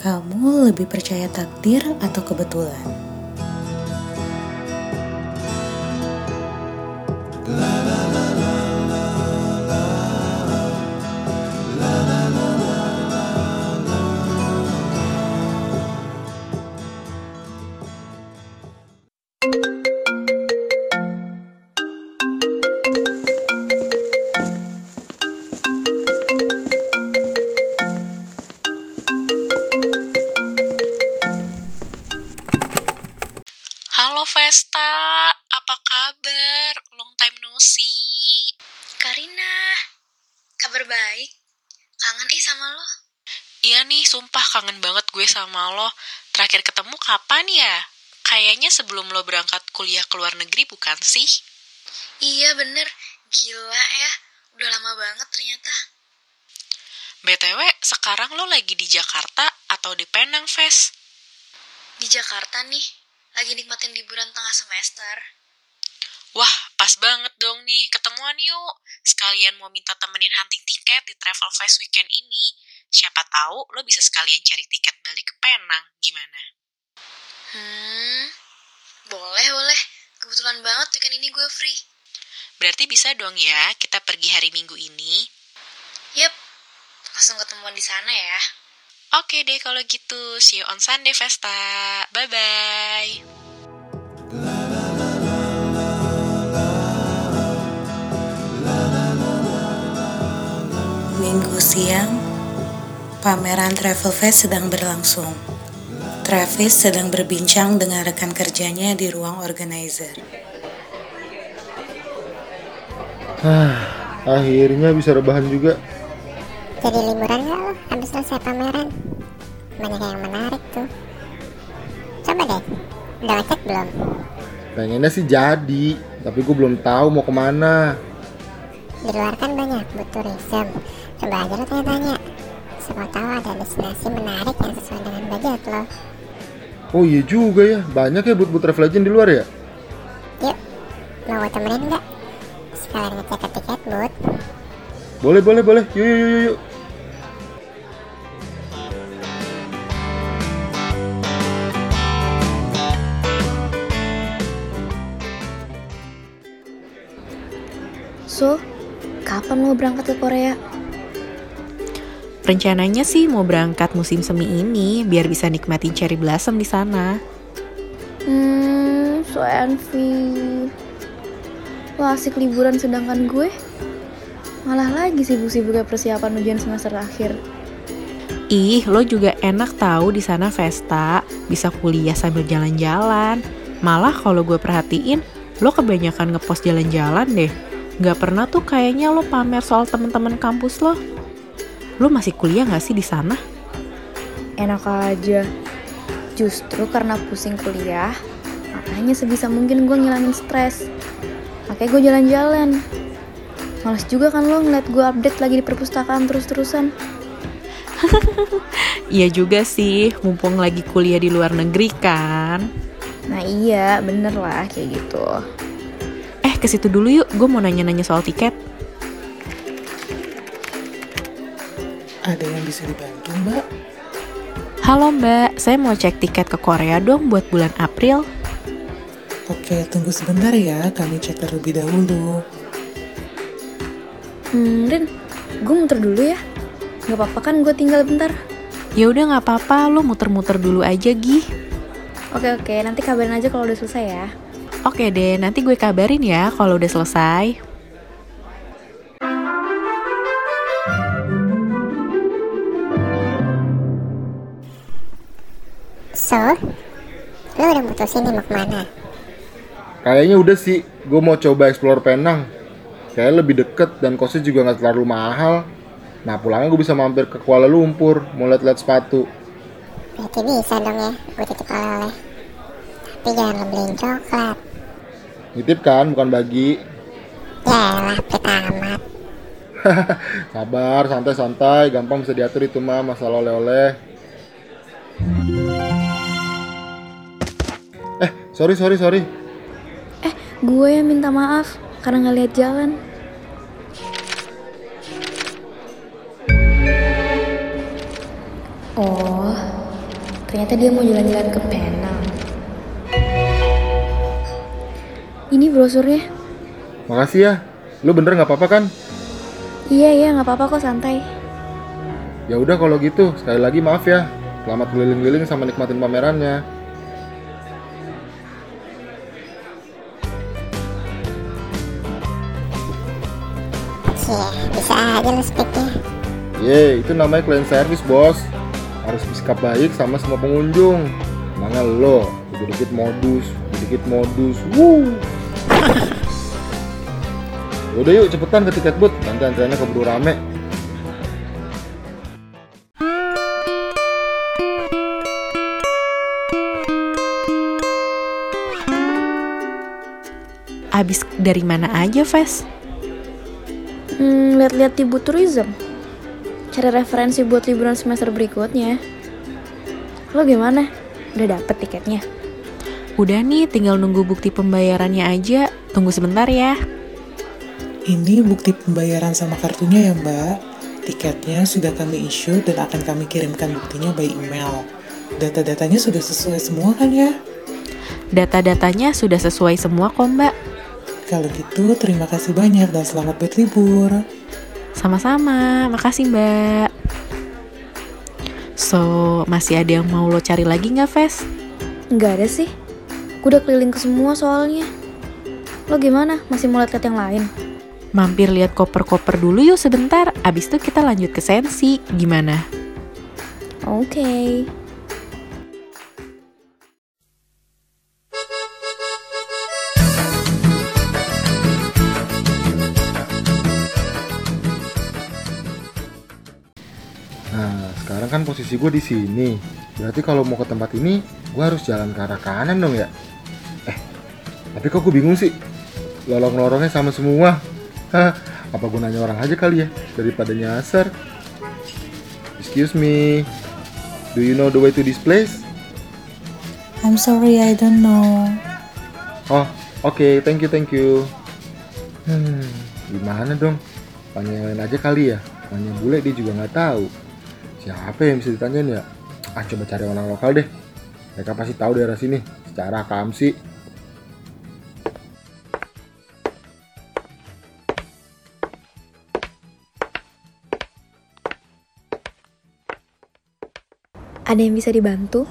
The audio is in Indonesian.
Kamu lebih percaya takdir atau kebetulan? Halo Vesta, apa kabar? Long time no see. Karina, kabar baik? Kangen ih sama lo. Iya nih, sumpah kangen banget gue sama lo. Terakhir ketemu kapan ya? Kayaknya sebelum lo berangkat kuliah ke luar negeri bukan sih? Iya bener, gila ya. Udah lama banget ternyata. BTW, sekarang lo lagi di Jakarta atau di Penang, Ves? Di Jakarta nih, lagi nikmatin liburan tengah semester. Wah, pas banget dong nih. Ketemuan yuk. Sekalian mau minta temenin hunting tiket di Travel Fest weekend ini. Siapa tahu lo bisa sekalian cari tiket balik ke Penang. Gimana? Hmm, boleh boleh. Kebetulan banget weekend ini gue free. Berarti bisa dong ya kita pergi hari Minggu ini. Yep, langsung ketemuan di sana ya. Oke deh kalau gitu. See you on Sunday, Vesta. Bye-bye. Siang, pameran Travel Fest sedang berlangsung. Travis sedang berbincang dengan rekan kerjanya di ruang organizer. Ah, akhirnya bisa rebahan juga. Jadi liburan gak lo habis selesai pameran? Banyak yang menarik tuh. Coba deh, udah ngecek belum? Pengennya sih jadi, tapi gue belum tahu mau ke mana. Di luar kan banyak buat tourism. Coba aja lo tanya-tanya. Siapa tahu ada destinasi menarik yang sesuai dengan budget lo. Oh iya juga ya, banyak ya buat-buat travel agent di luar ya? Yuk, mau gue temenin nggak? Sekalian ngecek tiket but. Boleh, boleh, boleh. Yuk, yuk, yuk, yuk. So, kapan mau berangkat ke Korea? Rencananya sih mau berangkat musim semi ini biar bisa nikmatin cherry blossom di sana. Hmm, so envy. Wah, asik liburan sedangkan gue malah lagi sibuk-sibuknya persiapan ujian semester akhir. Ih, lo juga enak tahu di sana Vesta, bisa kuliah sambil jalan-jalan. Malah kalau gue perhatiin, lo kebanyakan ngepost jalan-jalan deh. Gak pernah tuh kayaknya lo pamer soal temen-temen kampus lo. Lo masih kuliah gak sih di sana? Enak aja. Justru karena pusing kuliah, makanya sebisa mungkin gue ngilangin stres. Makanya gue jalan-jalan. Males juga kan lo ngeliat gue update lagi di perpustakaan terus-terusan. Iya juga sih, mumpung lagi kuliah di luar negeri kan. Nah iya, bener lah kayak gitu. Ke situ dulu yuk, gue mau nanya-nanya soal tiket. Ada yang bisa dibantu, Mbak? Halo mbak, saya mau cek tiket ke Korea dong buat bulan April. Oke, tunggu sebentar ya. Kami cek terlebih dahulu. Hmm, Rin, gue muter dulu ya. Gak apa-apa kan gue tinggal bentar. Ya udah nggak apa-apa, lo muter-muter dulu aja Gi. Oke oke, nanti kabarin aja kalau udah selesai ya. Oke deh, nanti gue kabarin ya kalau udah selesai. So, lo udah mutusin nih mau ke mana? Kayaknya udah sih, gue mau coba explore Penang. Kayaknya lebih deket dan kosnya juga nggak terlalu mahal. Nah pulangnya gue bisa mampir ke Kuala Lumpur, mau liat-liat sepatu. Berarti bisa dong ya, gue titip oleh-oleh. Tapi jangan lo beliin coklat. Nitip kan, bukan bagi. Ya elah, pelit amat. Sabar, santai-santai, gampang bisa diatur itu mah masalah oleh-oleh. Eh, sorry, sorry, sorry. Eh, gue yang minta maaf karena nggak lihat jalan. Oh, Ternyata dia mau jalan-jalan ke Penang. Ini brosurnya. Makasih ya. Lu bener nggak apa-apa kan? Iya iya nggak apa-apa kok santai. Ya udah kalau gitu, sekali lagi maaf ya. Selamat keliling-keliling sama nikmatin pamerannya. Cie, bisa aja lo speaknya. Ye, itu namanya client service, bos. Harus bersikap baik sama semua pengunjung. Mana lo, dikit-dikit modus, dikit modus. Woo. Udah yuk cepetan ke tiket booth, nanti antriannya keburu rame. Abis dari mana aja, Ves? Hmm, lihat-lihat di booth tourism. Cari referensi buat liburan semester berikutnya. Lo gimana? Udah dapet tiketnya? Udah nih, tinggal nunggu bukti pembayarannya aja. Tunggu sebentar ya. Ini bukti pembayaran sama kartunya ya mbak. Tiketnya sudah kami issue dan akan kami kirimkan buktinya by email. Data-datanya sudah sesuai semua kan ya? Data-datanya sudah sesuai semua kok, Mbak. Kalau gitu terima kasih banyak dan selamat berlibur. Sama-sama, makasih Mbak. So, masih ada yang mau lo cari lagi nggak, Ves? Nggak ada sih. Gue udah keliling ke semua soalnya. Lo gimana? Masih mau lihat-lihat yang lain? Mampir lihat koper-koper dulu yuk sebentar, abis itu kita lanjut ke sensi. Gimana? Oke. Nah, sekarang kan posisi gue di sini. Berarti kalau mau ke tempat ini, gue harus jalan ke arah kanan dong ya? Eh, tapi kok gue bingung sih? Lorong-lorongnya sama semua. Hah, apa gunanya orang aja kali ya? Daripada nyasar. Excuse me, do you know the way to this place? I'm sorry, I don't know. Oh, oke, thank you, thank you. Hmm, gimana dong? Tanya yang lain aja kali ya. Tanya bule dia juga nggak tahu. Siapa yang bisa ditanyain ya? Ah, coba cari orang lokal deh. Mereka pasti tahu daerah sini. Secara kamsi. Ada yang bisa dibantu?